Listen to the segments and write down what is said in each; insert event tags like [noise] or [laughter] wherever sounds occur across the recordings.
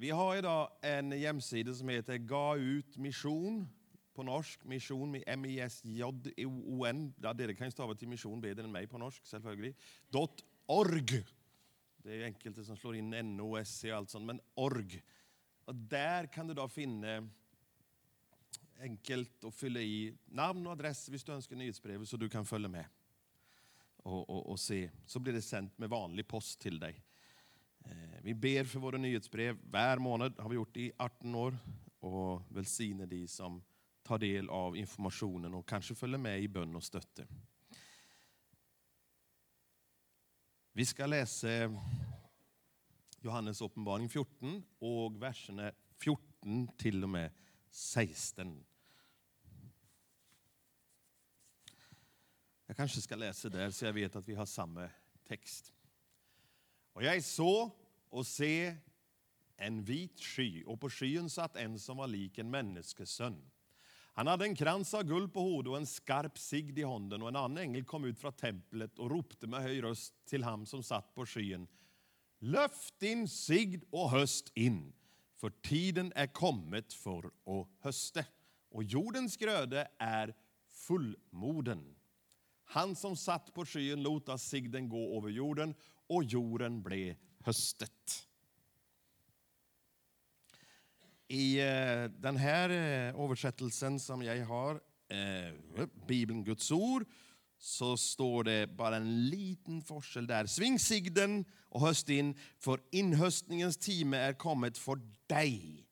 Vi har idag en hemsida som heter Ga ut mission på norsk. Mission med M-I-S-J-O-N. Ja, dere kan ju stava till mission bedre än mig på norsk, selvfølgelig. .org. Det är enkelte som slår in N-O-S-C och allt sånt, men org. Och där kan du då finna enkelt att fylla i namn och adress om du önskar nyhetsbrevet så du kan följa med och, och, och se. Så blir det sänt med vanlig post till dig. Eh, vi ber för våra nyhetsbrev hver månad, har vi gjort i 18 år, och välsignar de som tar del av informationen och kanske följer med i bön och stötte. Vi ska läsa Johannes Uppenbaring 14 och verserna 14 till och med 16. Jag kanske ska läsa där så jag vet att vi har samma text. Och jag såg och se en vit sky och på skyn satt en som var lik en människosön. Han hade en krans av guld på hodet och en skarp sigd i handen och en annan ängel kom ut från templet och ropte med hög röst till ham som satt på skyn. Löft din sigd och höst in, för tiden är kommet för att höste och jordens gröde är fullmoden. Han som satt på skyn låta sigden gå över jorden och jorden blev höstet. I eh, den här eh, översättelsen som jag har, eh, Bibeln Guds ord, så står det bara en liten forskel där. Sving sigden och höst in, för inhöstningens timme är kommet för dig.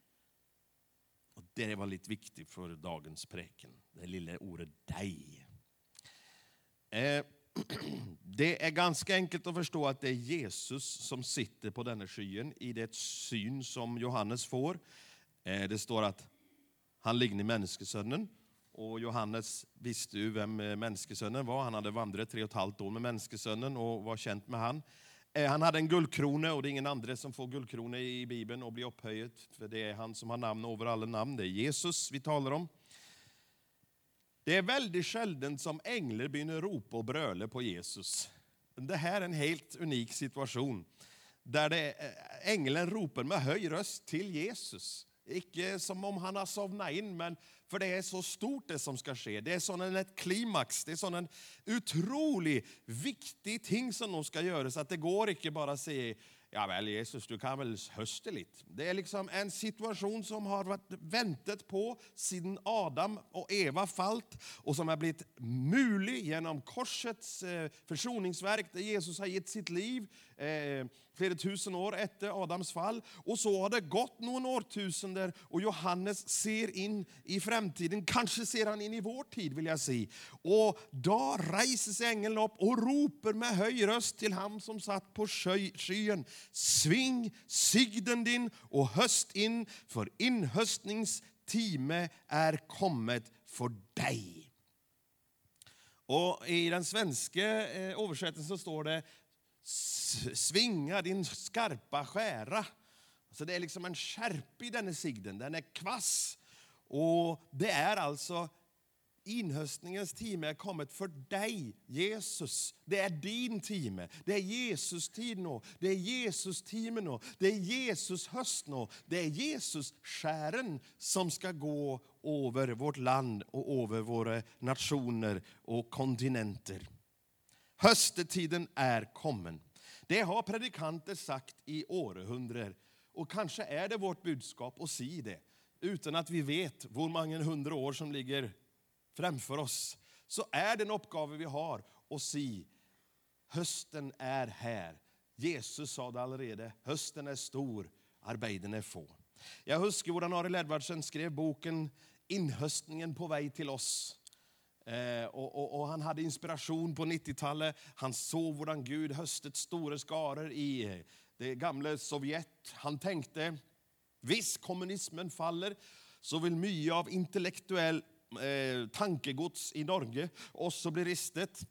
Och det var lite viktigt för dagens präken, det lilla ordet dig. Eh, [clears throat] det är ganska enkelt att förstå att det är Jesus som sitter på denna skyen i det syn som Johannes får. Eh, det står att han ligger i Människosönnen. Och Johannes visste ju vem eh, Människosönnen var. Han hade vandrat tre och ett halvt år med Människosönnen och var känd med han. Han hade en guldkrona och det är ingen annan som får guldkrona i Bibeln och blir upphöjd. För det är han som har namn över alla namn. Det är Jesus vi talar om. Det är väldigt sällan som änglar börjar ropa och bröla på Jesus. Det här är en helt unik situation. Där det, eh, ängeln ropar med hög röst till Jesus. Inte som om han har somnat in, men för det är så stort det som ska ske. Det är sån en ett klimax, det är sån en otroligt viktig ting som de ska göra. Så att det går inte bara att säga, ja väl Jesus du kan väl hösta lite. Det är liksom en situation som har varit väntat på sedan Adam och Eva fallt och som har blivit möjlig genom korsets eh, försoningsverk där Jesus har gett sitt liv eh, flera tusen år efter Adams fall. Och så har det gått några årtusenden och Johannes ser in i framtiden. Kanske ser han in i vår tid vill jag säga. Och då reser sig ängeln upp och ropar med hög röst till ham som satt på skyen. Sving sigden din och höst in, för inhöstningstime är kommet för dig. Och I den svenska eh, översättningen översättningen står det svinga din skarpa skära. Så det är liksom en skärpa i denna sigden, den är kvass. Och det är alltså inhöstningens timme är kommet för dig, Jesus. Det är din timme. Det är Jesus tid nu. Det är Jesus timme nu. Det är Jesus höst nu. Det är Jesus skären som ska gå över vårt land och över våra nationer och kontinenter. Höstetiden är kommen. Det har predikanter sagt i århundraden. Och kanske är det vårt budskap att säga det, utan att vi vet hur många hundra år som ligger framför oss. Så är den uppgave vi har att se hösten är här. Jesus sa det allerede, hösten är stor, arbeten är få. Jag husker hur Arild Edvardsen skrev boken Inhöstningen på väg till oss. Eh, och, och, och, han hade inspiration på 90-talet. Han såg hur Gud höstet stora skaror i eh, det gamla Sovjet. Han tänkte, visst kommunismen faller, så vill mycket av intellektuell eh, tankegods i Norge också bli ristet.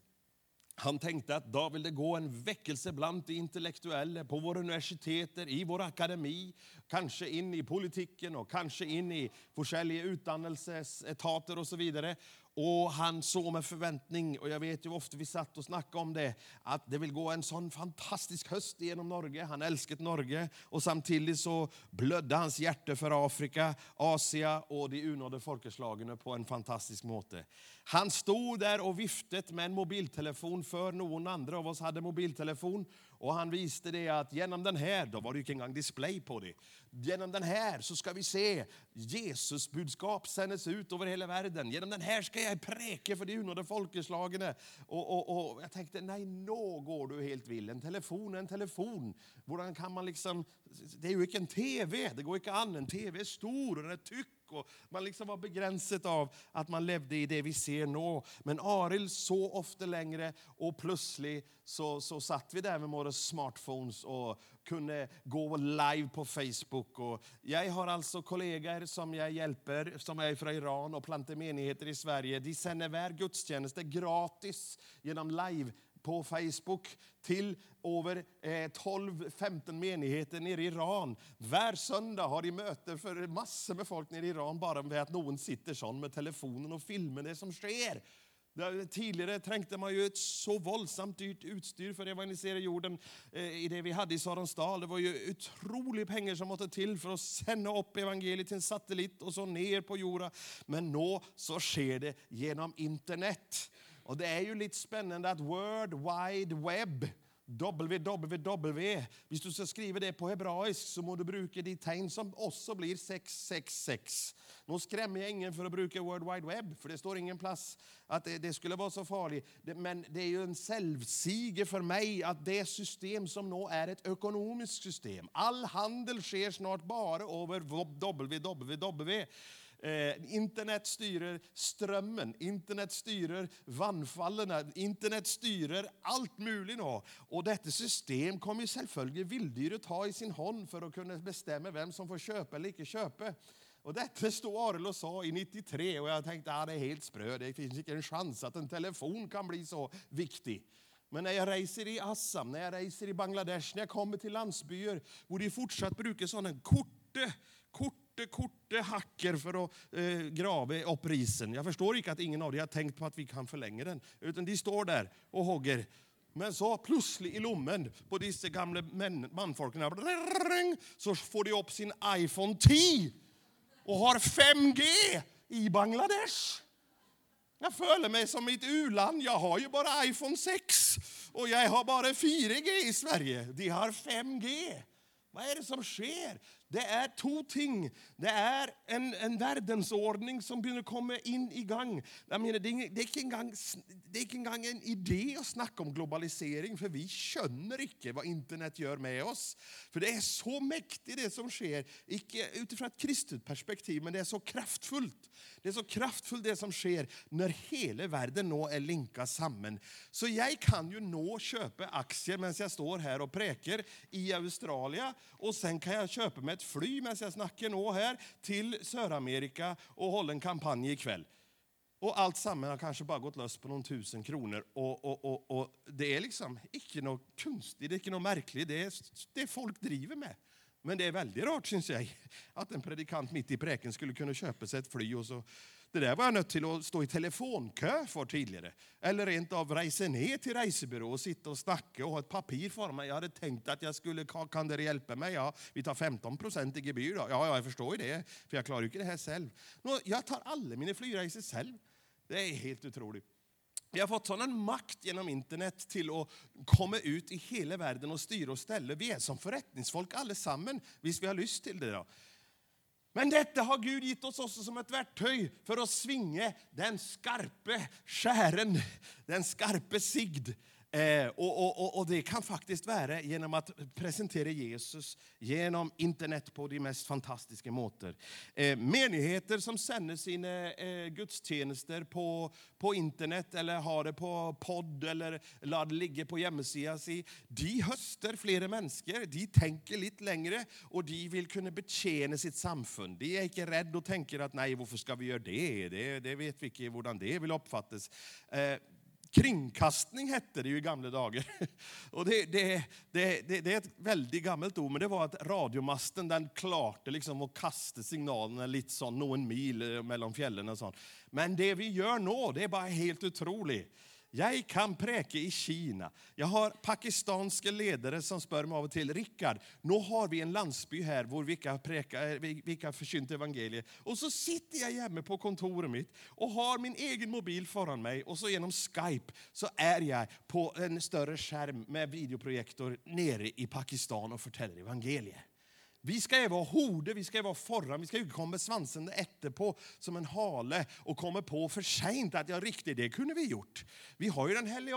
Han tänkte att då vill det gå en väckelse bland de intellektuella på våra universitet, i vår akademi, kanske in i politiken och kanske in i olika utdannelsesetater och så vidare. Och han såg med förväntning, och jag vet ju ofta vi satt och snackade om det, att det vill gå en sån fantastisk höst genom Norge. Han älskade Norge och samtidigt så blödde hans hjärta för Afrika, Asien och de unådde folkeslagene på en fantastisk måte. Han stod där och viftade med en mobiltelefon för någon andra av oss hade mobiltelefon och han visste det att genom den här, då var det ju inte gång display på det, genom den här så ska vi se Jesus budskap sändes ut över hela världen. Genom den här ska jag präka för de unådde folkeslagene. Och, och, och jag tänkte, nej, nå går du helt vill. En telefon är en telefon. Hvordan kan man liksom, det är ju inte en tv, det går inte an. En tv är stor och den är tyck och man liksom var begränsad av att man levde i det vi ser nu. Men Aril så ofta längre och plötsligt så, så satt vi där med våra smartphones och kunde gå live på Facebook. Och jag har alltså kollegor som jag hjälper, som är från Iran och plantar menigheter i Sverige. De sänder vär gudstjänster gratis genom live på Facebook till över eh, 12-15 menigheter nere i Iran. Var söndag har de möte för massor med folk nere i Iran bara med att någon sitter sån med telefonen och filmar det som sker. Tidigare trängte man ju ett så våldsamt dyrt utstyr för att evangelisera jorden eh, i det vi hade i Saronsdal. Det var ju otroliga pengar som måste till för att sända upp evangeliet till en satellit och så ner på jorden. Men nu så sker det genom internet. Och det är ju lite spännande att World Wide Web www. Hvis du ska skriva det på hebraisk så må du bruka de tegn som också blir 666. Nu skrämmer jag ingen för att bruka World Wide Web, för det står ingen plats att det, det skulle vara så farligt. Men det är ju en självsige för mig att det system som nu är ett ekonomiskt system, all handel sker snart bara över www. Eh, internet styrer strömmen, internet styrer vannfallen, internet styrer allt möjligt nå. Och detta system kommer självföljd villdyret ha i sin hand för att kunna bestämma vem som får köpa eller inte köpa. Och detta stod Arild och sa i 93 och jag tänkte att ah, det är helt sprö, det finns inte en chans att en telefon kan bli så viktig. Men när jag reser i Assam, när jag reser i Bangladesh, när jag kommer till landsbyer, borde de fortsatt bruka sådana korte, korte korte, korte hacker för att eh, grave upp risen. Jag förstår inte att ingen av er har tänkt på att vi kan förlänga den. Utan de står där och hugger. Men så plötsligt i lommen på dessa gamla manfolken så får de upp sin iPhone 10 och har 5G i Bangladesh. Jag följer mig som ett u-land. Jag har ju bara iPhone 6 och jag har bara 4G i Sverige. De har 5G. Vad är det som sker? Det är två ting. Det är en, en världsordning som börjar komma in i gång. Jag menar, det, är, inte engang, det engang en idé att snacka om globalisering, för vi känner inte vad internet gör med oss. För det är så mäktigt det som sker, inte utifrån ett kristet perspektiv, men det är så kraftfullt. Det är så kraftfullt det som sker när hela världen nå är linkad samman. Så jag kan ju nå köpa aktier medan jag står här och präker i Australien och sen kan jag köpa mig ett fly medan jag snackar nå här till Sydamerika och håller en kampanj ikväll. Och allt samman har kanske bara gått lös på någon tusen kronor. Och, och, och, och det är liksom icke något konstigt, det är inte något märkligt. Det är det folk driver med. Men det är väldigt rart syns jag att en predikant mitt i präken skulle kunna köpa sig ett fly och så det där var jag nött till att stå i telefonkö för tidigare. Eller rent av resa ner till resebyrå och sitta och snacka och ha ett papper för mig. Jag hade tänkt att jag skulle, kan det hjälpa mig? Ja, vi tar 15 procent i gebyr då. Ja, jag förstår ju det, för jag klarar ju inte det här själv. Jag tar alla mina flygresor själv. Det är helt otroligt. Vi har fått sådan makt genom internet till att komma ut i hela världen och styra och ställa. Vi är som förrättningsfolk allesammans, visst vi har lust till det. Då. Men detta har Gud gett oss också som ett verktyg för att svinga den skarpe skären, den skarpe sigd. Eh, och, och, och, det kan faktiskt vara genom att presentera Jesus genom internet på de mest fantastiska måter. Eh, menigheter som sänder sina eh, gudstjänster på, på internet eller har det på podd eller låter det ligga på hemsidan. De höster flera människor, de tänker lite längre och de vill kunna betjäna sitt samfund. De är inte rädda och tänker att nej, varför ska vi göra det? Det, det vet vi inte hur det vill uppfattas. Eh, Kringkastning hette det ju i gamla dagar. [laughs] Och det, det, det, det, det är ett väldigt gammalt ord, men det var att radiomasten den klarte liksom att kasta signalerna lite sån, någon mil eh, mellan fjällen och sånt. Men det vi gör nu, det är bara helt otroligt. Jag kan präka i Kina. Jag har pakistanska ledare som spör mig av och till. Rickard, nu har vi en landsby här där vi kan, präka, eh, vi kan förkynta evangeliet. Och så sitter jag hemma på kontoret mitt och har min egen mobil föran mig och så genom Skype så är jag på en större skärm med videoprojektor nere i Pakistan och förtäller evangeliet. Vi ska ju vara horde, vi ska vara forran, vi ska ju komma svansen på som en hale och komma på för sent att ja, riktigt, det kunde vi gjort. Vi har ju den helige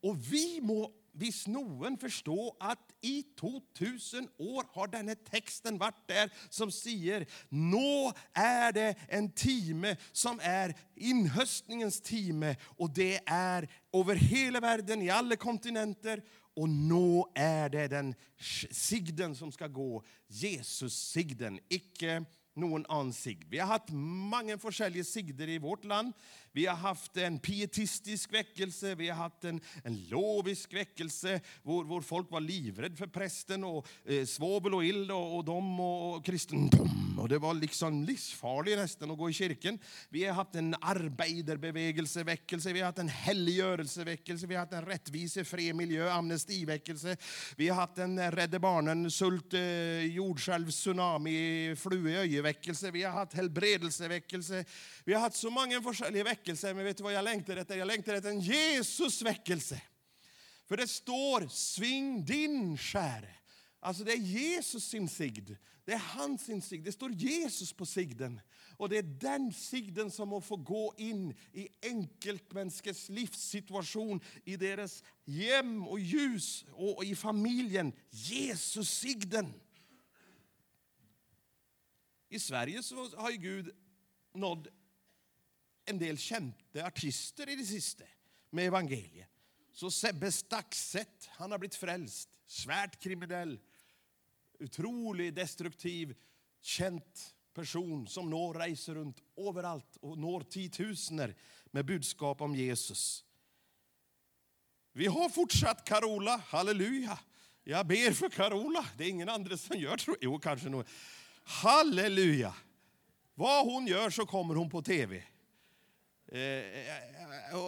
och vi må visst noen förstå att i 2000 år har denna texten varit där som säger nå är det en time som är inhöstningens time och det är över hela världen, i alla kontinenter och nå är det den sigden som ska gå, Jesus-sigden, icke någon annan sigd. Vi har haft många olika sigder i vårt land. Vi har haft en pietistisk väckelse, vi har haft en, en lovisk väckelse, hvor, hvor folk var livrädd för prästen och eh, svovel och ild och, och dem och, och kristendom. Och det var liksom livsfarligt nästan att gå i kyrkan. Vi har haft en arbeiderbevegelseväckelse, vi har haft en helgörelseväckelse, vi har haft en rättvise, fred, miljö, amnestiväckelse. Vi har haft en eh, Rädda Barnen, sult, eh, jordskälv, tsunami, flueöjeväckelse. Vi har haft helbredelseväckelse. Vi har haft så många olika väckelser, men vet du vad jag längtar efter? Jag längtar efter en Jesusväckelse. För det står, sving din skäre. Alltså det är Jesus sin sigd. Det är hans sin sigd. Det står Jesus på sigden. Och det är den sigden som må få gå in i enkeltmänniskors livssituation, i deras hem och ljus och i familjen. Jesus-sigden. I Sverige så har ju Gud nådd en del kända artister i det sista med evangeliet. Så Sebbe Staxet, han har blivit frälst. Svärt kriminell, otroligt destruktiv, känd person som når reser runt överallt och når tiotusener med budskap om Jesus. Vi har fortsatt Carola, halleluja. Jag ber för Carola. Det är ingen annan som gör, tror jag. Jo, kanske nog. Halleluja. Vad hon gör så kommer hon på tv. Eh, eh, eh, eh,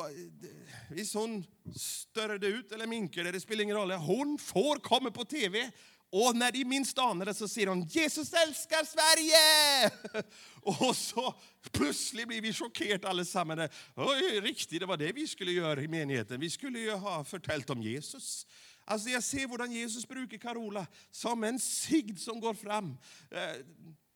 visst, hon störde ut eller minkade, det spelar ingen roll. Hon får komma på tv och när de minst anar det så säger hon Jesus älskar Sverige! [laughs] Och så plötsligt blir vi chockerade allesammans. Oj, riktigt, det var det vi skulle göra i menigheten. Vi skulle ju ha förtält om Jesus. Alltså jag ser hur Jesus brukar Carola som en sigd som går fram. Eh,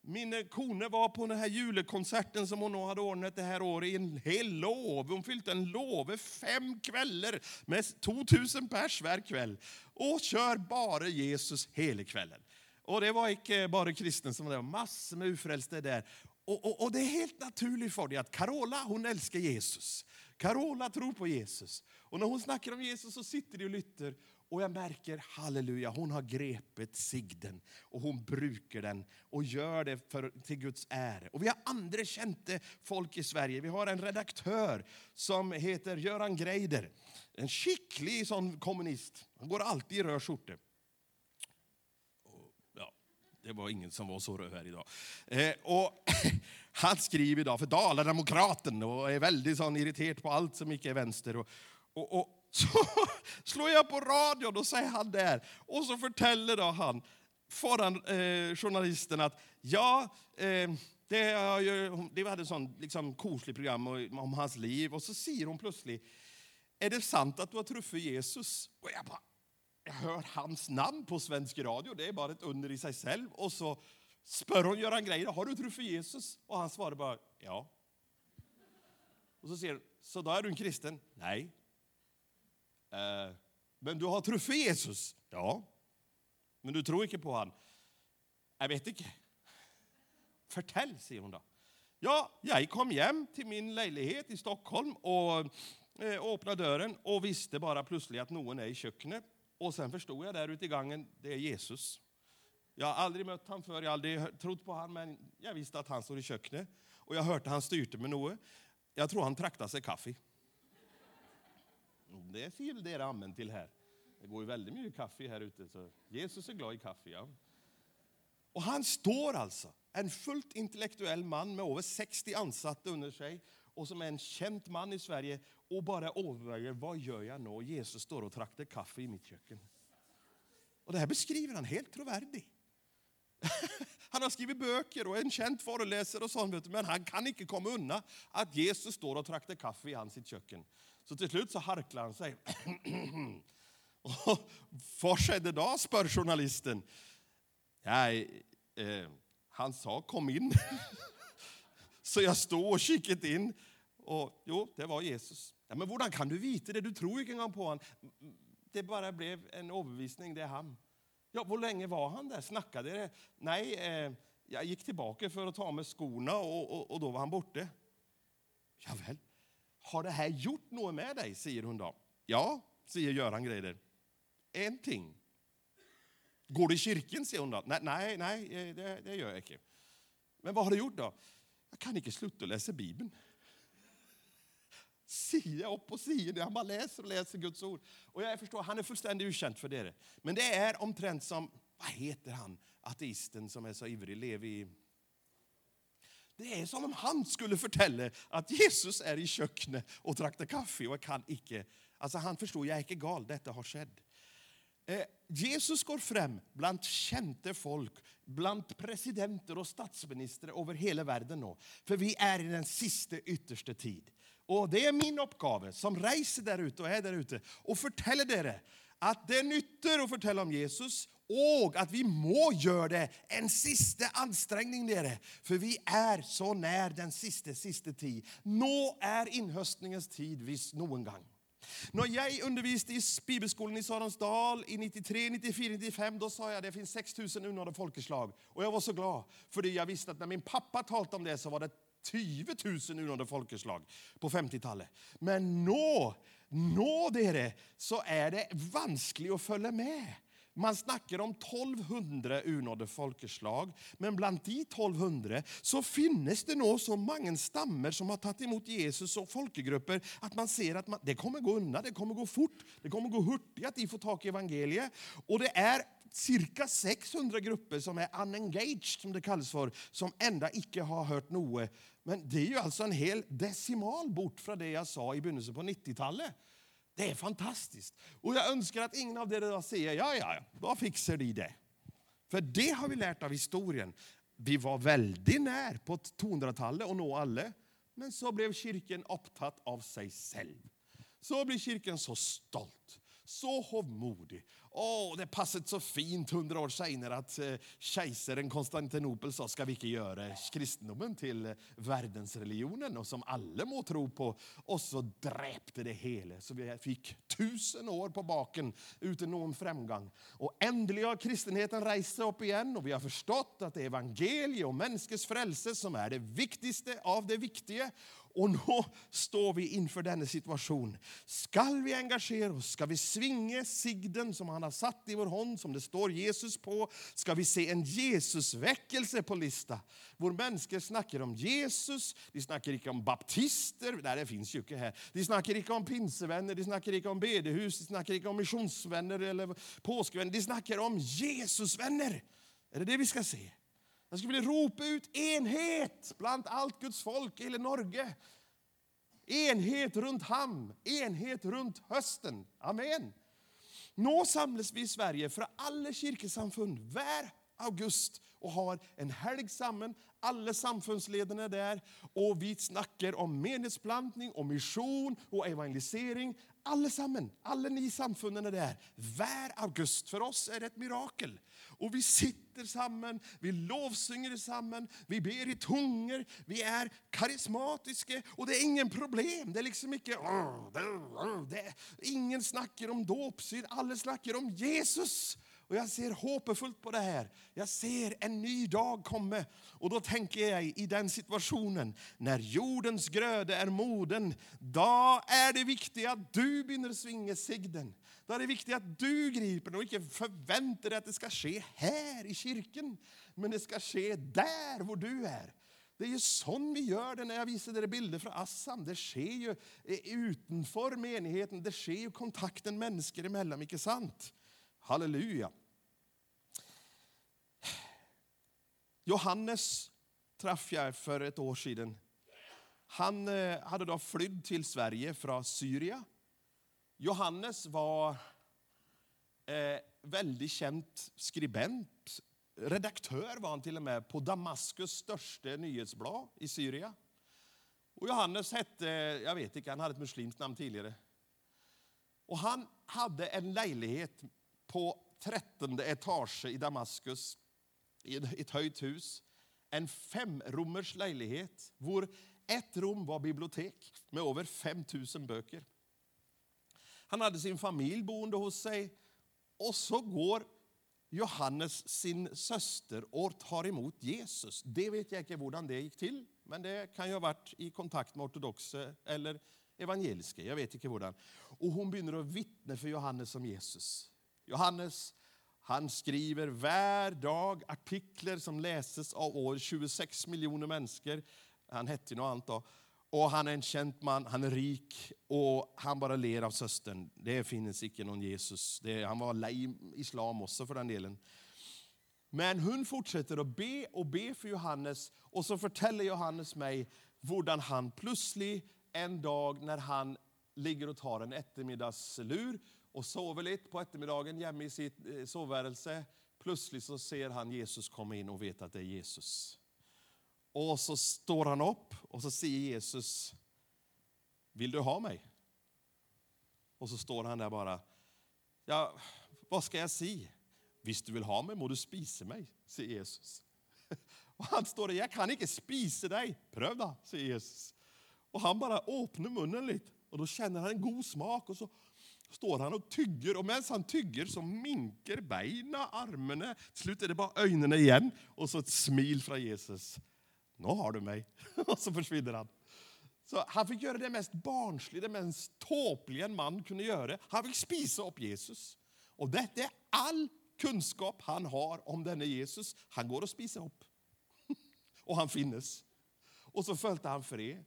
min kone var på den här julekonserten som hon hade ordnat det här året i en hel lov. Hon fyllde en lov fem kvällar med 2000 pers varje kväll. Och kör bara Jesus hela kvällen. Och det var inte bara kristna som var där, massor med ufrälsta där. Och, och, och, det är helt naturligt för dig att Carola hon älskar Jesus. Carola tror på Jesus. Och när hon snackar om Jesus så sitter de och lyssnar och jag märker, halleluja, hon har grepet sigden och hon brukar den och gör det för, till Guds ära. Och vi har andra kända folk i Sverige. Vi har en redaktör som heter Göran Greider. En skicklig sån kommunist. Han går alltid i röd skjorta. Ja, det var ingen som var så röd här idag. Eh, och [laughs] han skriver idag för Dalademokraten och är väldigt sån irriterad på allt som inte är vänster. Och, och, och så [laughs] slår jag på radion och säger han där. Och så förtäller då han föran eh, journalisten att ja, eh, det, ju, det hade ett sånt liksom, kosligt program om hans liv. Och så säger hon plötsligt, är det sant att du har truffat Jesus? Och jag bara, jag hör hans namn på svensk radio, det är bara ett under i sig själv. Och så spör hon Göran Greider, har du truffat Jesus? Och han svarar bara, ja. Och så säger hon, så då är du en kristen? Nej. Eh, men du har truffat Jesus? Ja. Men du tror inte på han? Jag vet inte. Förtäll, säger hon då. Ja, jag kom hem till min lägenhet i Stockholm och eh, öppnade dörren och visste bara plötsligt att någon är i köket. Och sen förstod jag där ute i gången, det är Jesus. Jag har aldrig mött honom förr, jag har aldrig trott på honom, men jag visste att han stod i köket. Och jag hörde han styrte med något. Jag tror han traktade sig kaffe. Det är fel det är amen till här. Det går ju väldigt mycket kaffe här ute, så Jesus är glad i kaffe. Ja. Och han står alltså, en fullt intellektuell man med över 60 ansatta under sig och som är en känd man i Sverige och bara överväger vad gör jag nu? Jesus står och traktar kaffe i mitt köken. Och det här beskriver han helt trovärdigt. [laughs] Han har skrivit böcker och är en känd föreläsare och sånt, men han kan inte komma undan att Jesus står och traktar kaffe i hans köken. Så till slut så harklar han sig. [clears throat] vad skedde då, spör journalisten. Nej, eh, han sa kom in. [laughs] så jag stod och kikade in. Och jo, det var Jesus. Ja, men hur kan du veta det? Du tror ju inte på honom. Det bara blev en överbevisning, det är han. Ja, hur länge var han där? Snackade det? Nej, eh, jag gick tillbaka för att ta med skorna och, och, och då var han borta. Javäl. Har det här gjort något med dig? säger hon då. Ja, säger Göran Greider. En ting. Går du i kyrkan? säger hon då. Nej, nej, nej eh, det, det gör jag inte. Men vad har du gjort då? Jag kan inte sluta läsa Bibeln sida upp sia! sida. Han bara läser och läser Guds ord. Och jag förstår, han är fullständigt okänd för det. Men det är omtrent som, vad heter han, ateisten som är så ivrig, Levi? Det är som om han skulle fortälla att Jesus är i köknet och traktar kaffe och kan icke. Alltså han förstår, jag är inte gal, detta har skett. Eh, Jesus går fram bland kända folk, bland presidenter och statsministrar över hela världen nu. För vi är i den sista yttersta tid. Och det är min uppgave som reser där ute och är där ute och fortäller dere att det nytter att fortälla om Jesus och att vi må göra det en sista ansträngning dere. För vi är så när den sista, sista tid. Nå är inhöstningens tid viss någon gång. När jag undervisade i bibelskolan i Saronsdal i 93, 94, 95, då sa jag att det finns 6000 unådda folkeslag. Och jag var så glad, för jag visste att när min pappa talade om det så var det 20 000 unådda folkeslag på 50-talet. Men nå, nå dere, så är det vanskelig att följa med. Man snackar om 1200 unådde folkeslag, men bland de 1200 så finnes det nog så mange stammar som har tagit emot Jesus och folkegrupper att man ser att man, det kommer gå undan, det kommer gå fort, det kommer gå hurtig att de får tag i evangeliet. Och det är cirka 600 grupper som är unengaged, som det kallas för, som enda icke har hört noe. Men det är ju alltså en hel decimal bort från det jag sa i begynnelsen på 90-talet. Det är fantastiskt. Och jag önskar att ingen av er säger, ja, ja, då fixar de det. För det har vi lärt av historien. Vi var väldigt nära på 200-talet att nå alla. Men så blev kyrkan upptatt av sig själv. Så blir kyrkan så stolt, så hovmodig Åh, det passade så fint hundra år senare att eh, kejsaren Konstantinopel sa ska vi inte göra kristendomen till eh, världensreligionen och som alla må tro på. Och så dräpte det hela. Så vi fick tusen år på baken utan någon framgång. Och äntligen har kristenheten rest sig upp igen och vi har förstått att det är evangeliet och människors frälse som är det viktigaste av det viktiga. Och nu står vi inför denna situation. Skall vi engagera oss? Ska vi svinga sigden som han har satt i vår hand, som det står Jesus på? Ska vi se en Jesusväckelse på lista? Vår människor snackar om Jesus, de snackar inte om baptister, nej det finns ju inte här. De snackar inte om pinsevänner, de snackar inte om bedehus, de snackar inte om missionsvänner eller påskvänner. De snackar om Jesusvänner. Är det det vi ska se? Jag skulle vilja ropa ut enhet bland allt Guds folk i hela Norge. Enhet runt ham, enhet runt hösten. Amen. Nå samlas vi i Sverige för alla kyrkesamfund var august och har en helg samman. Alla samfundsledarna är där och vi snackar om menighetsplantning, och mission och evangelisering. Allesammen, alla ni samfunden är där. Var august. För oss är det ett mirakel. Och vi sitter samman, vi lovsynger samman, vi ber i tungor, vi är karismatiska och det är ingen problem. Det är liksom inte, det är, ingen snackar om dopsyn, alla snackar om Jesus. Och jag ser hoppfullt på det här. Jag ser en ny dag komma. Och då tänker jag i den situationen, när jordens gröda är moden, då är det viktigt att du binder svinga sigden. Då är det viktigt att du griper den och inte förväntar dig att det ska ske här i kyrkan. Men det ska ske där var du är. Det är ju så vi gör det när jag visade er bilder från Assam. Det sker ju eh, utanför menigheten, det sker ju kontakten människor emellan, inte sant? Halleluja. Johannes träff jag för ett år sedan. Han eh, hade då flytt till Sverige från Syrien. Johannes var eh, väldigt känd skribent. Redaktör var han till och med på Damaskus största nyhetsblad i Syrien. Och Johannes hette, jag vet inte, han hade ett muslimskt namn tidigare. Och han hade en lägenhet på 13 etage i Damaskus, i ett höjt hus. En femrummers lägenhet, där ett rum var bibliotek med över 5000 böcker. Han hade sin familj boende hos sig och så går Johannes sin syster och tar emot Jesus. Det vet jag inte hur det gick till, men det kan ju ha varit i kontakt med ortodoxa eller evangeliska. Jag vet inte hur. Och hon börjar vittna för Johannes om Jesus. Johannes han skriver varje dag artiklar som läses av år 26 miljoner människor. Han hette något annat då. Och han är en känd man, han är rik och han bara ler av systern. Det finns inte någon Jesus. Det, han var lej islam också för den delen. Men hon fortsätter att be och be för Johannes och så berättar Johannes mig hur han plötsligt en dag när han ligger och tar en eftermiddagslur och sover lite på eftermiddagen hemma i sitt eh, sovvärelse. Plötsligt så ser han Jesus komma in och vet att det är Jesus. Och så står han upp och så säger Jesus, vill du ha mig? Och så står han där bara, ja, vad ska jag säga? Visst du vill ha mig må du spisa mig, säger Jesus. [laughs] Och han står där, jag kan inte spisa dig. Pröv då, säger Jesus. Och han bara öppnar munnen lite och då känner han en god smak och så står han och tygger och medan han tygger så minker benen, armarna. Till slut är det bara ögonen igen och så ett smil från Jesus nu har du mig. [laughs] Och så försvinner han. Så han fick göra det mest barnsliga, det mest tåpliga en man kunde göra. Han fick spisa upp Jesus. Och detta är all kunskap han har om denne Jesus. Han går och spiser upp. [laughs] Och han finnes. Och så följde han fred.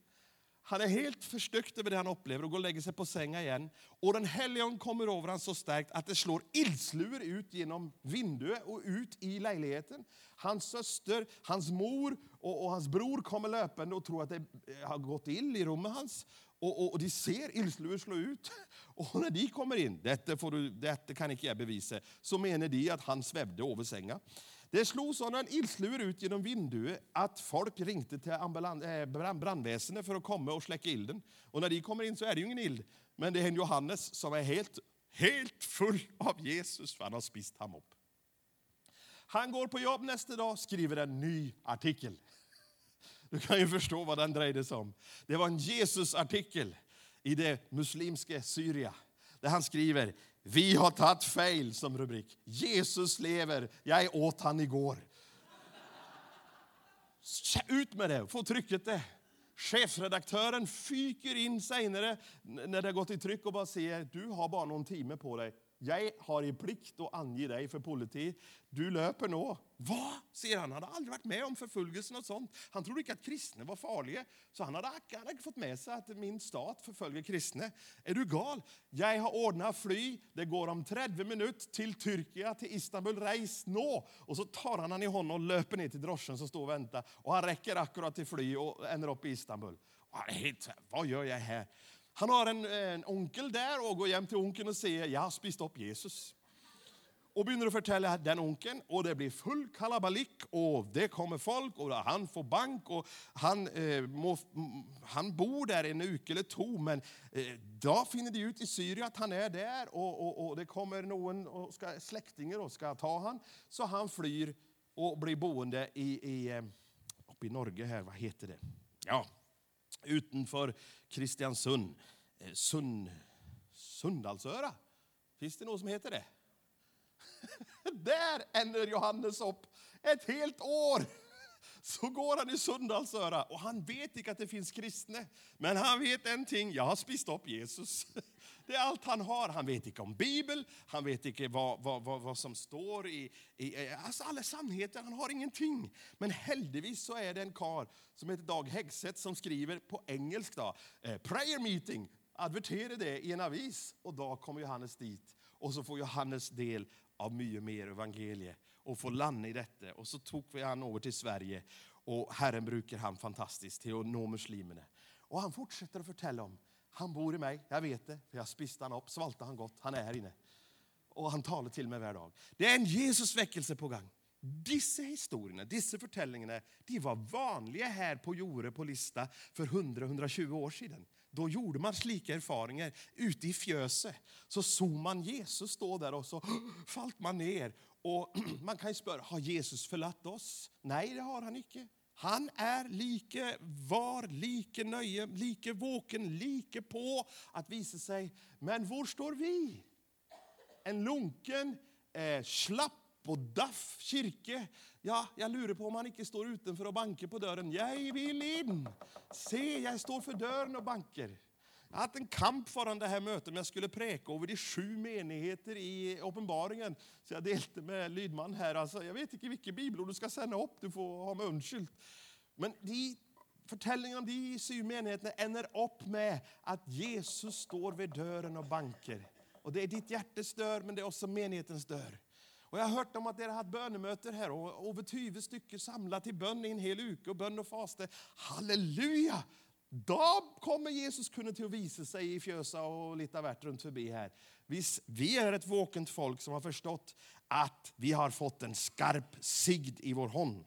Han är helt förstyckt över det han upplever och går och lägger sig på sängen igen. Och den helgen kommer över honom så starkt att det slår ildslur ut genom vinduet och ut i lägenheten. Hans syster, hans mor och, och, hans bror kommer löpande och tror att det eh, har gått ill i rummet hans. Och, och, och de ser ildslur slå ut. [laughs] Och när de kommer in, detta, får du, detta kan inte jag bevisa, så menar de att han svävde över sängen. Det slog sådana ildslur ut genom vinduet att folk ringde till eh, brandväsendet för att komma och släcka ilden. Och när de kommer in så är det ju ingen ild, men det är en Johannes som är helt, helt full av Jesus för han har spist ham upp. Han går på jobb nästa dag, skriver en ny artikel. [laughs] Du kan ju förstå vad den drejde sig om. Det var en Jesusartikel i det muslimska Syrien där han skriver vi har tagit fel som rubrik. Jesus lever, jag åt han igår. Ut med det, få trycket det. Chefredaktören fyker in senare när det har gått i tryck och bara säger du har bara någon timme på dig. Jag har i plikt att ange dig för politi. Du löper nå. Va? säger han. Han hade aldrig varit med om förföljelsen och sånt. Han trodde inte att kristna var farliga. Så han hade, han hade fått med sig att min stat förföljer kristna. Är du gal? Jag har ordnat fly. Det går om 30 minuter till Turkiet, till Istanbul. Reis nå! Och så tar han han i honom och löper ner till droschen som står och väntar. Och han räcker akkurat till fly och ändrar upp i Istanbul. Han är helt, vad gör jag här? Han har en, en onkel där och går hem till onkeln och säger jag har spist upp Jesus. Och börjar förtälla den onkeln och det blir full kalabalik och det kommer folk och han får bank och han, eh, må, han bor där en uke eller två men eh, då finner de ut i Syrien att han är där och, och, och det kommer någon och ska, släktingar och ska ta han så han flyr och blir boende i, i, eh, uppe i Norge här, vad heter det? Ja, utanför Kristiansund. Eh, Sund, Sundalsöra. Finns det något som heter det? [laughs] Där änder Johannes upp ett helt år så går han i Sunndalsøra, och han vet inte att det finns kristna. Men han vet en ting, jag har spist upp Jesus. [laughs] Det är allt han har. Han vet inte om Bibeln, han vet inte vad, vad, vad, vad som står i, i alltså alla sannheter. Han har ingenting. Men heldigvis så är det en kar som heter Dag Hegseth som skriver på engelska, eh, prayer meeting, adverterar det i en avis. Och då kommer Johannes dit och så får Johannes del av mycket mer evangeliet och få landa i detta. Och så tog vi han över till Sverige och Herren brukar han fantastiskt till att nå muslimerna. Och han fortsätter att berätta om, han bor i mig, jag vet det, för jag spiste han upp, svalta han gott, han är här inne. Och han talar till mig varje dag. Det är en Jesusväckelse på gång. Dessa historierna, dessa berättelserna, de var vanliga här på Jore på Lista för 100-120 år sedan. Då gjorde man slika erfarenheter ute i fjöset. Så såg man Jesus stå där och så [gasps] falt man ner. Och [clears throat] man kan ju spöra, har Jesus förlatt oss? Nej, det har han inte. Han är like var, like nöje, like våken, like på att visa sig. Men var står vi? En lunken, eh, slapp och daff kyrke. Ja, jag lurer på om han inte står utanför och banker på dörren. Jag vill in! Se, jag står för dörren och banker. Jag har haft en kamp föran det här mötet, men jag skulle präka över de sju menigheter i uppenbaringen. Så jag delte med lydman här. Alltså, jag vet inte vilket bibelord du ska sända upp, du får ha mig undskyld. Men de fortellingen om de sju menigheterna änder upp med att Jesus står vid dörren och banker. Och det är ditt hjärtes dörr, men det är också menighetens dörr. Och jag har hört om att ni har haft bönemöter här och över 20 stycken samlat till bön i en hel uke och bön och faste. Halleluja! Då kommer Jesus kunna till att visa sig i Fjösa och lite värt runt förbi här. Vi är ett våkent folk som har förstått att vi har fått en skarp sigd i vår hånd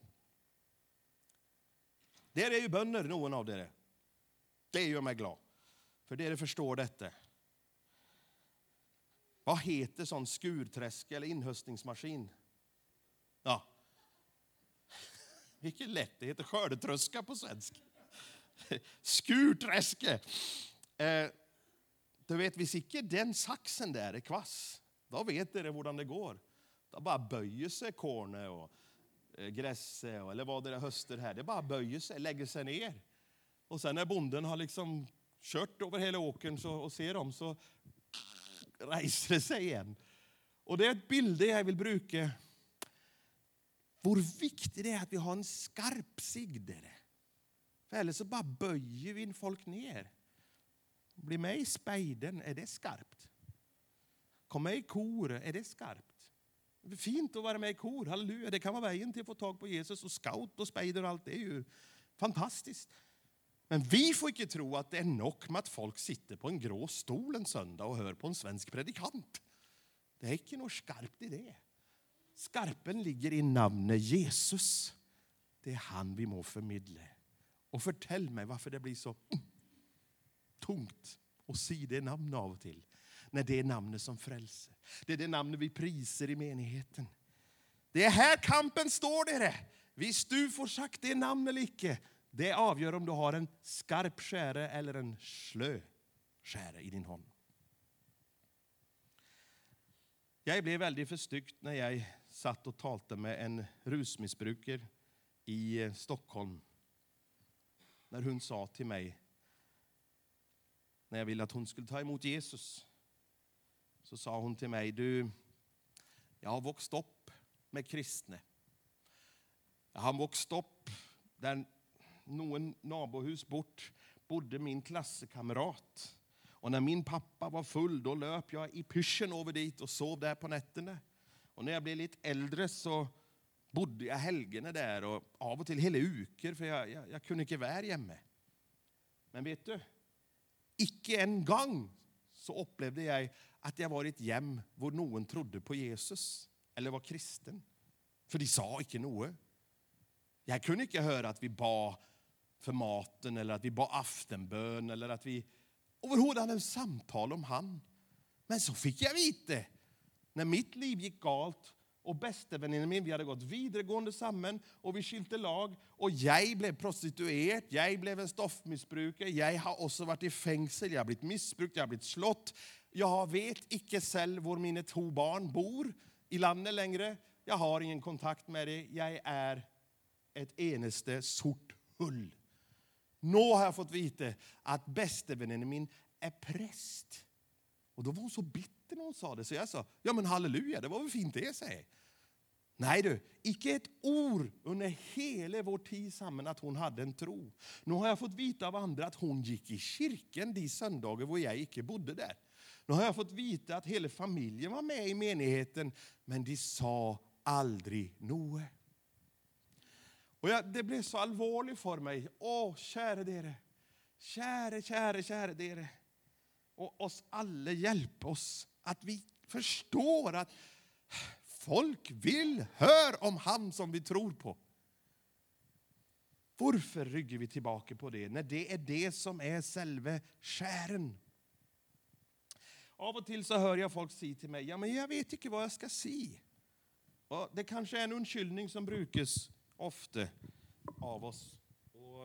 Det är ju bönder, någon av er. Det gör mig glad. För det förstår detta. Vad heter sån skurträsk eller inhöstningsmaskin? Ja. [laughs] Vilket lätt, det heter skördetröska på svenska. Skurträske. Eh, du vet, hvis inte den saxen där är kvass, då vet du hur det går. Då bara böjer sig kornet och eh, gräset eller vad det är höster här. Det bara böjer sig, lägger sig ner. Och sen när bonden har liksom kört över hela åkern så, och ser dem så reser det sig igen. Och det är ett bild jag vill bruka. Hur viktigt det är att vi har en skarp sigdare. För eller så bara böjer vi folk ner. Bli med i spejden, är det skarpt? Kom med i kor, är det skarpt? Det är fint att vara med i kor, halleluja. Det kan vara vägen till att få tag på Jesus och scout och spejder och allt. Det är ju fantastiskt. Men vi får inte tro att det är nog med att folk sitter på en grå stol en söndag och hör på en svensk predikant. Det är inte något skarpt i det. Skarpen ligger i namnet Jesus. Det är han vi må förmedla. Och förtäll mig varför det blir så tungt att säga det namnet av och till. När det är namnet som frälser. Det är det namnet vi priser i menigheten. Det är här kampen står det. Visst du får sagt det namnet eller icke, det avgör om du har en skarp skäre eller en slö skäre i din hand. Jag blev väldigt förstyckt när jag satt och talade med en rusmissbrukare i Stockholm. När hon sa till mig, när jag ville att hon skulle ta emot Jesus, så sa hon till mig, du, jag har vuxit upp med kristna. Jag har vuxit upp där någon nabohus bort bodde min klasskamrat. Och när min pappa var full då löp jag i pyschen över dit och sov där på nätterna. Och när jag blev lite äldre så bodde jag helgerna där och av och till hela uker för jag, jag, jag kunde inte vara hemma. Men vet du, icke en gång så upplevde jag att jag var i ett hem där någon trodde på Jesus eller var kristen. För de sa inte något. Jag kunde inte höra att vi bad för maten eller att vi bad aftenbön eller att vi överhuvudtaget hade en samtal om han. Men så fick jag veta när mitt liv gick galt och bästeväninnen min, vi hade gått vidaregående samman och vi skilte lag och jag blev prostituerad, jag blev en stoffmissbrukare, jag har också varit i fängelse, jag har blivit missbrukt, jag har blivit slått. Jag vet inte själv var mina två barn bor i landet längre. Jag har ingen kontakt med det. Jag är ett eneste sort hull. Nå har jag fått vite at väninnan min är präst. Och då var hon så bitter det när hon sa det, så jag sa ja, men halleluja, det var väl fint det, säger Nej du, icke ett ord under hele vår tid sammen att hon hade en tro. Nu har jag fått veta av andra att hon gick i kyrkan de söndagar då jag icke bodde där. Nu har jag fått veta att hela familjen var med i menigheten, men de sa aldrig noe. Och jag, Det blev så allvarligt för mig. Åh, käre dere. käre, käre, käre dere. och oss alla, hjälp oss. Att vi förstår att folk vill höra om han som vi tror på. Varför rygger vi tillbaka på det när det är det som är själva skären? Av och till så hör jag folk säga till mig ja, men jag vet inte vad jag ska säga. Och det kanske är en undskyldning som brukas ofta av oss. Och,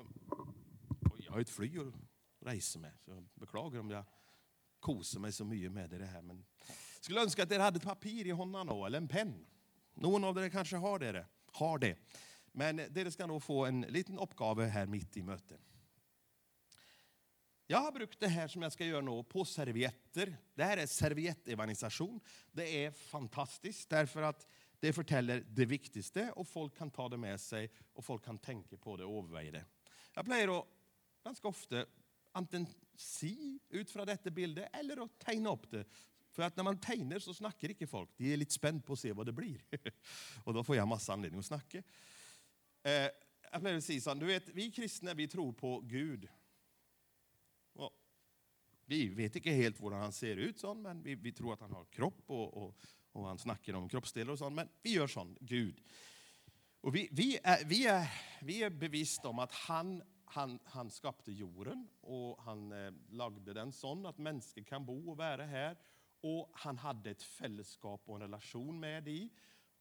och jag har ett flyg att resa med, så jag beklagar om jag koser mig så mycket med det här. Men skulle önska att ni hade ett papper i hånda då, eller en penn. Någon av er kanske har, det. har det. Men ni ska nog få en liten uppgave här mitt i mötet. Jag har brukt det här som jag ska göra nu på servietter. här är serviettevanisation. Det är fantastiskt därför att det förtäller det viktigaste och folk kan ta det med sig och folk kan tänka på det och överväga det. Jag plejer ganska ofta ofte si ut fra dette bildet, eller å tegne opp det. For at når man tegner, så snakker ikke folk. De er litt spent på å se hva det blir. [laughs] og da får jeg masse anledning å snakke. Eh, jeg pleier å si sånn, du vet, Vi kristne vi tror på Gud. Vi vet ikke helt hvordan han ser ut, sånn, men vi, vi, tror at han har kropp, og, og, og han snakker om kroppsdeler, og sånn, men vi gjør sånn. Gud. Og vi, vi, er, vi, er, vi er bevisst om at han, han, han skapte jorden, och han eh, lagde den sån att människor kan bo och vara här. Och han hade ett fällskap och en relation med dem,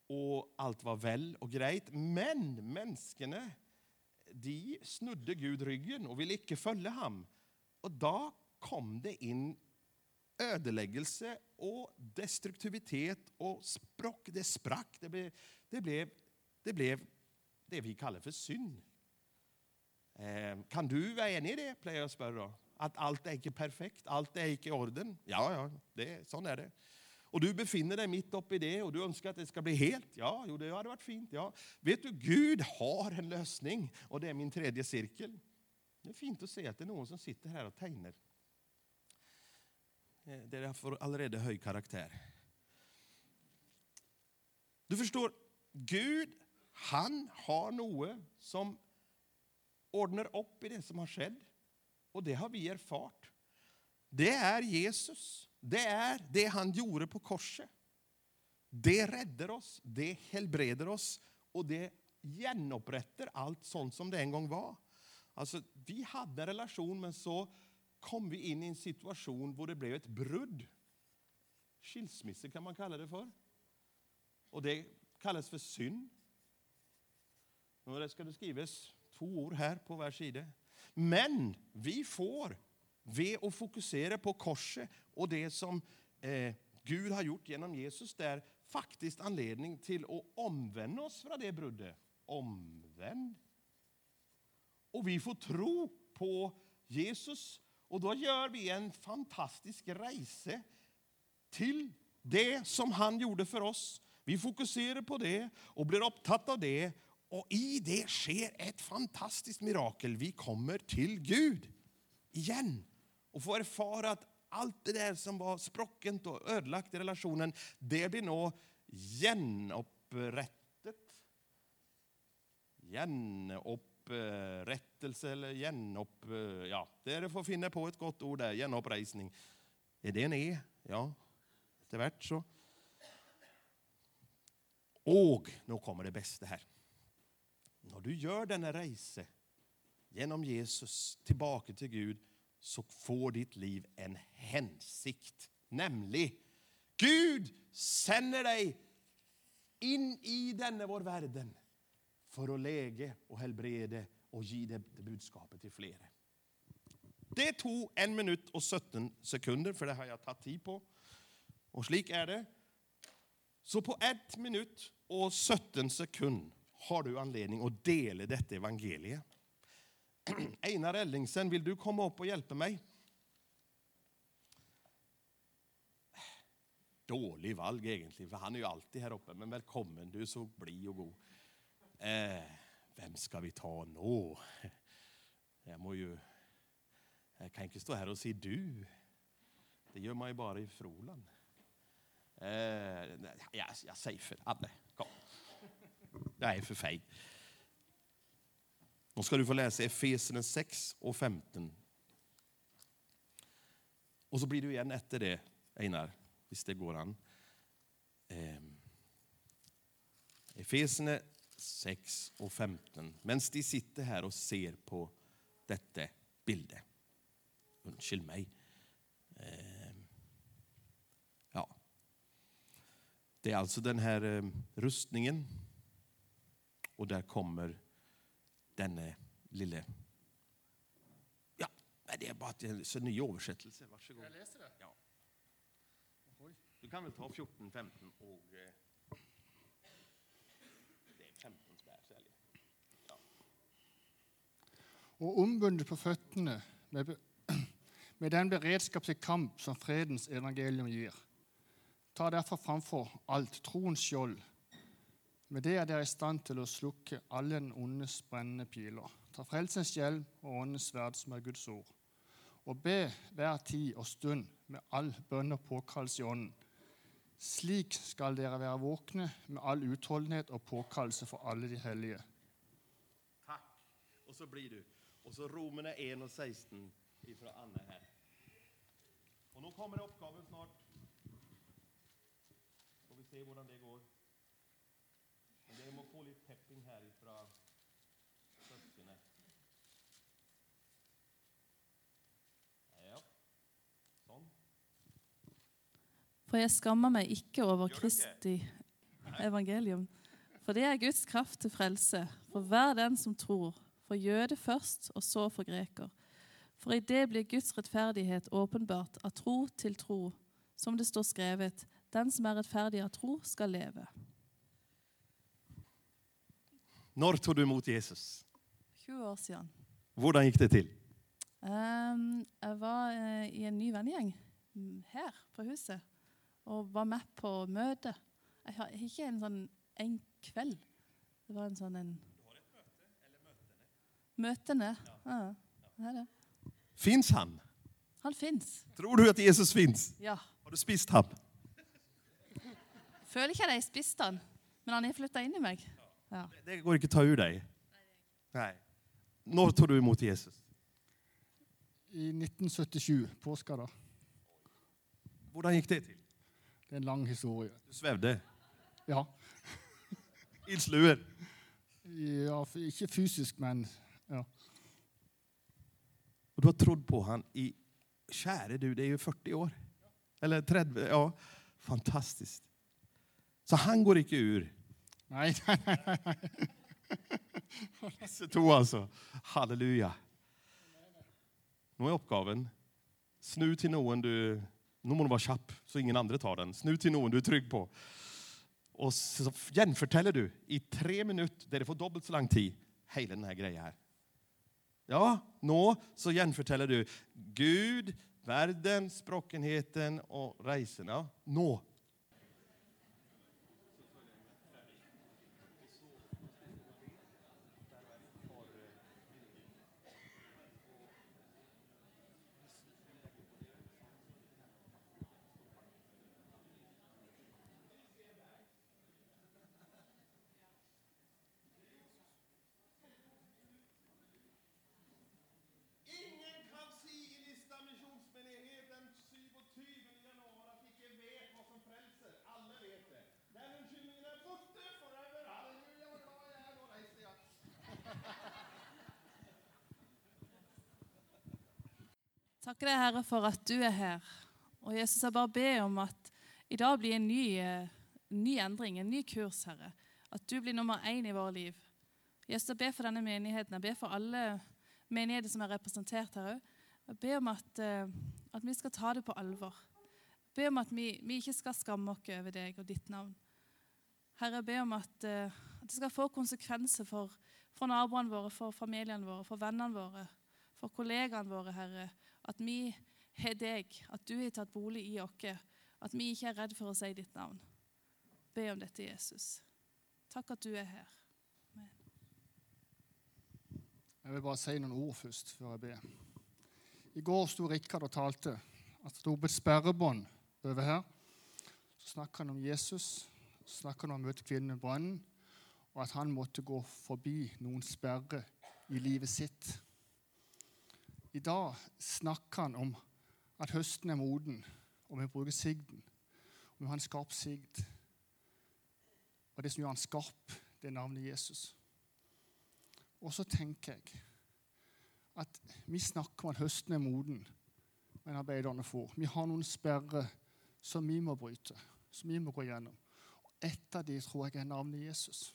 och allt var väl och grejt. Men människorna, de snudde Gud ryggen och ville inte följa ham. Och då kom det in ödeläggelse och destruktivitet och språk. Det sprack. Det blev det, blev, det, blev det vi kallar för synd. Eh, kan du være enig i det, pleier jeg å spørre. At alt er ikke perfekt, alt er ikke i orden. Ja, ja, det, sånn er det. Og du befinner deg midt oppi det, og du ønsker at det skal bli helt. Ja, jo, det hadde vært fint. ja. Vet du, Gud har en løsning, og det er min tredje sirkel. Det er fint å se at det er noen som sitter her og tegner. Eh, det dere får allerede høy karakter. Du forstår, Gud han har noe som ordner opp i det som har skjedd, og det har vi erfart. Det er Jesus. Det er det han gjorde på korset. Det redder oss, det helbreder oss, og det gjenoppretter alt sånn som det en gang var. Alltså, Vi hadde en relasjon, men så kom vi inn i en situasjon hvor det ble et brudd. Skilsmisse kan man kalle det for. Og det kalles for synd. Det skal det skrives Två ord här på varje sida. Men vi får, ved å fokusera på korset och det som eh, Gud har gjort genom Jesus, det faktiskt anledning till att omvända oss från det bruddet. Omvänd. Och vi får tro på Jesus Och då gör vi en fantastisk resa till det som han gjorde för oss. Vi fokuserar på det och blir upptatt av det. Och i det sker ett fantastiskt mirakel. Vi kommer till Gud igen och får erfara att allt det där som var sprockent och ödelagt i relationen det blir nå genupprättet. Genupprättelse eller genupp... Ja, det får finna på ett gott ord där. Gjenoppreisning. Är det en E? Ja, det hvert så. Och nu kommer det bästa här. När du gör denna resa genom Jesus tillbaka till Gud, så får ditt liv en hänsikt, nämligen Gud sänder dig in i denna vår världen för att läge och helbrede och ge det, budskapet till flera. Det tog en minut och 17 sekunder, för det har jag tagit tid på. Och slik är det. Så på ett minut och 17 sekunder har du anledning att dela detta evangeliet. [clears throat] Einar Ellingsen, vill du komma upp och hjälpa mig? Dålig valg, egentligen, för han är ju alltid här uppe. Men välkommen, du är så blid och god. Eh, vem ska vi ta nå? [laughs] Jag må ju... Jag kan inte stå här och säga du. Det gör man ju bara i Froland. Eh, jag, jag säger för alle. Jag är för for Då ska du få läsa Efesierna 6 och 15. Och så blir du igen efter det, Einar, visst det går an. Eh, 6 och 15. Medan de sitter här och ser på detta bilde. Undskyld mig. Ehm. Ja. Det är alltså den här ehm, rustningen. Och där kommer denne lille... Ja, det är bara en så ny översättelse. Varsågod. Jeg leser det. Ja. Du kan väl ta 14, 15 och... Eh, det är 15 spär, sälj. Ja. Og ombundet på føttene med, [clears throat] med den beredskap til kamp som fredens evangelium gir. Ta derfor framfor alt troens skjold. Med det er dere i stand til å slukke alle den ondes brennende piler. Ta frelsens hjelm og åndens sverd, som er Guds ord. Og be hver tid og stund med all bønn og påkallelse i ånden. Slik skal dere være våkne med all utholdenhet og påkallelse for alle de hellige. Tack. Och så blir du. Och så Romene 1 och 16 ifrån Anna här. Och nu kommer oppgaven snart. Får vi se hvordan det går. Få lite pepping här ifrån söskenet. Ja. Sånn. For jeg skammer meg ikke over? Kristi evangelium. For det er Guds kraft til frelse for hver den som tror, for jøde først, og så for greker. For i det blir Guds rettferdighet åpenbart av tro til tro, som det står skrevet, den som er rettferdig av tro, skal leve. När tog du emot Jesus? 20 år siden. Hvordan gick det till? Ehm, jeg var eh, i en ny vennegjeng mm, her på huset og var med på møte. Jeg har ikke en sånn en kveld. Det var en sånn en Møtene. Ja, det er det. Finns han? Han fins. Tror du att Jesus finns? Ja. Har du spist han? Føler ikke at jeg spiste han, men han er flytta inn i meg. Ja. Det går inte att ta ur dig. Nej. När tog du emot Jesus? I 1977, påska. Hvordan gick det till? Det er en lang historie. Du svävde? Ja, [laughs] Ildsluer? ja f- ikke fysisk, men ja. Och du har trott på han i, käre du, det är ju 40 år. Eller 30, ja. Fantastiskt. Så han går inte ur. [laughs] Nej, nej, nej. nei. Alltså. Halleluja. Nå är oppgaven snu til noen du Nå må du være kjapp, så ingen andre tar den. Snu til noen du er trygg på. Og så gjenforteller du i tre minutter, dere får dobbelt så lang tid, hele denne greia her. Ja, nå så gjenforteller du Gud, verden, språkenheten og reisen. Ja, nå. Ingen kan si i Lista misjonsmenighet den 27. januar at de ikke vet hva som frelser. Alle vet det. Den unnskyldningen er borte forever. Halleluja, hvor glad jeg er. Nå reiser jeg. Takker deg, Herre, for at du er her. Og Jesus, jeg bare ber om at i dag blir en ny, eh, en ny endring, en ny kurs, Herre. At du blir nummer én i våre liv. Jesus, jeg ber for denne menigheten. Jeg ber for alle menigheter som er representert her òg. Jeg ber om at, eh, at vi skal ta det på alvor. Jeg ber om at vi, vi ikke skal skamme oss over deg og ditt navn. Herre, jeg ber om at, eh, At det skal få konsekvenser for, for naboene våre, for familiene våre, for vennene våre, for kollegaene våre, Herre. At vi har deg, at du har tatt bolig i oss. At vi ikke er redd for å si ditt navn. Be om dette, Jesus. Takk at du er her. Jeg vil bare si noen ord først før jeg ber. I går sto Rikard og talte. Han sto på et sperrebånd over her. Så snakka han om Jesus, så snakka han om å møte kvinnen i brønnen, og at han måtte gå forbi noen sperrer i livet sitt. I dag snakker han om at høsten er moden, og vi bruker sigden. Og vi har en skarp sigd. Og det som gjør han skarp, det er navnet Jesus. Og så tenker jeg at vi snakker om at høsten er moden, men arbeiderne får. Vi har noen sperrer som vi må bryte, som vi må gå gjennom. Og ett av de tror jeg er navnet Jesus.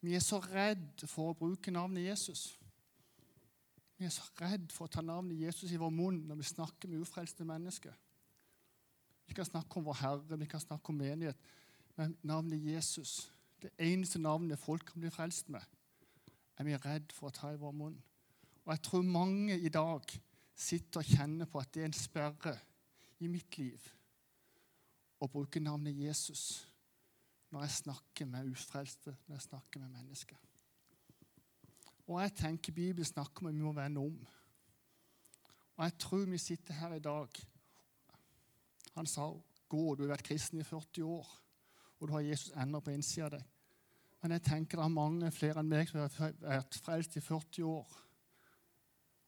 Vi er så redd for å bruke navnet Jesus. Vi er så redd for å ta navnet Jesus i vår munn når vi snakker med ufrelste mennesker. Vi kan snakke om vår Herre, vi kan snakke om menighet, men navnet Jesus, det eneste navnet folk kan bli frelst med, er vi redd for å ta i vår munn. Og jeg tror mange i dag sitter og kjenner på at det er en sperre i mitt liv å bruke navnet Jesus når jeg snakker med ufrelste, når jeg snakker med mennesker. Og jeg tenker Bibelen snakker om at vi må vende om. Og jeg tror vi sitter her i dag Han sa gå, du har vært kristen i 40 år, og du har Jesus ennå på innsida av deg. Men jeg tenker det er mange flere enn meg som har vært frelst i 40 år.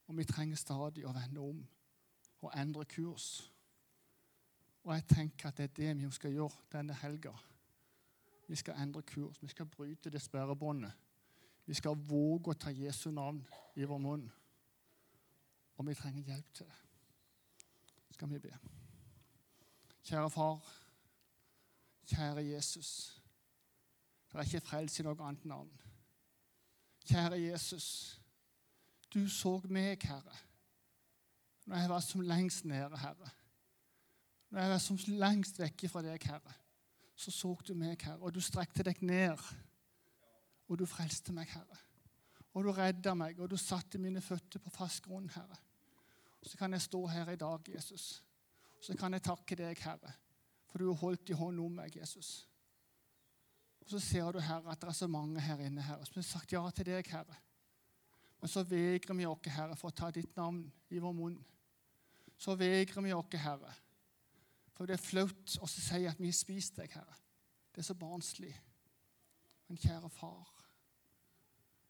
Og vi trenger stadig å vende om og endre kurs. Og jeg tenker at det er det vi skal gjøre denne helga. Vi skal endre kurs. Vi skal bryte det sperrebåndet. Vi skal våge å ta Jesu navn i vår munn. Og vi trenger hjelp til det. Skal vi be. Kjære far. Kjære Jesus. Det er ikke frelse i noe annet navn. Kjære Jesus. Du så meg, Herre, når jeg var som lengst nede, Herre. Når jeg var som lengst vekk fra deg, Herre, så så du meg, Herre, og du strekte deg ned. Og du frelste meg, Herre. Og du redda meg, og du satte mine føtter på fast grunn, Herre. Så kan jeg stå her i dag, Jesus. Så kan jeg takke deg, Herre, for du har holdt i hånd om meg, Jesus. Og så ser du, Herre, at det er så mange her inne, Herre, som har sagt ja til deg, Herre. Men så vegrer vi oss, Herre, for å ta ditt navn i vår munn. Så vegrer vi oss, Herre, for det er flaut å si at vi har spist deg, Herre. Det er så barnslig. Men kjære far,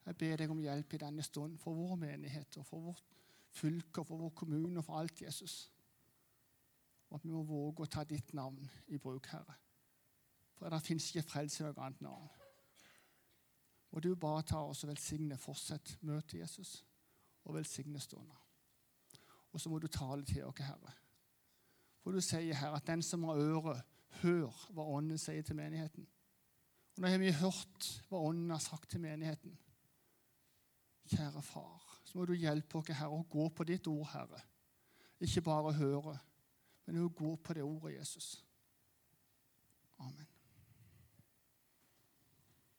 jeg ber deg om hjelp i denne stund for vår menighet og for vårt fylke og for vår kommune og for alt, Jesus. Og at vi må våge å ta ditt navn i bruk, Herre. For det fins ikke frelse i noe annet navn. Og du bare ta oss og velsigne. Fortsett møtet Jesus, og velsigne stunda. Og så må du tale til oss, Herre. For du sier her at den som har øre, hør hva Ånden sier til menigheten. Og Nå har vi hørt hva Ånden har sagt til menigheten. Kjære far, så må du hjelpe oss Herre, å gå på ditt ord, Herre. Ikke bare høre, men å gå på det ordet, Jesus. Amen.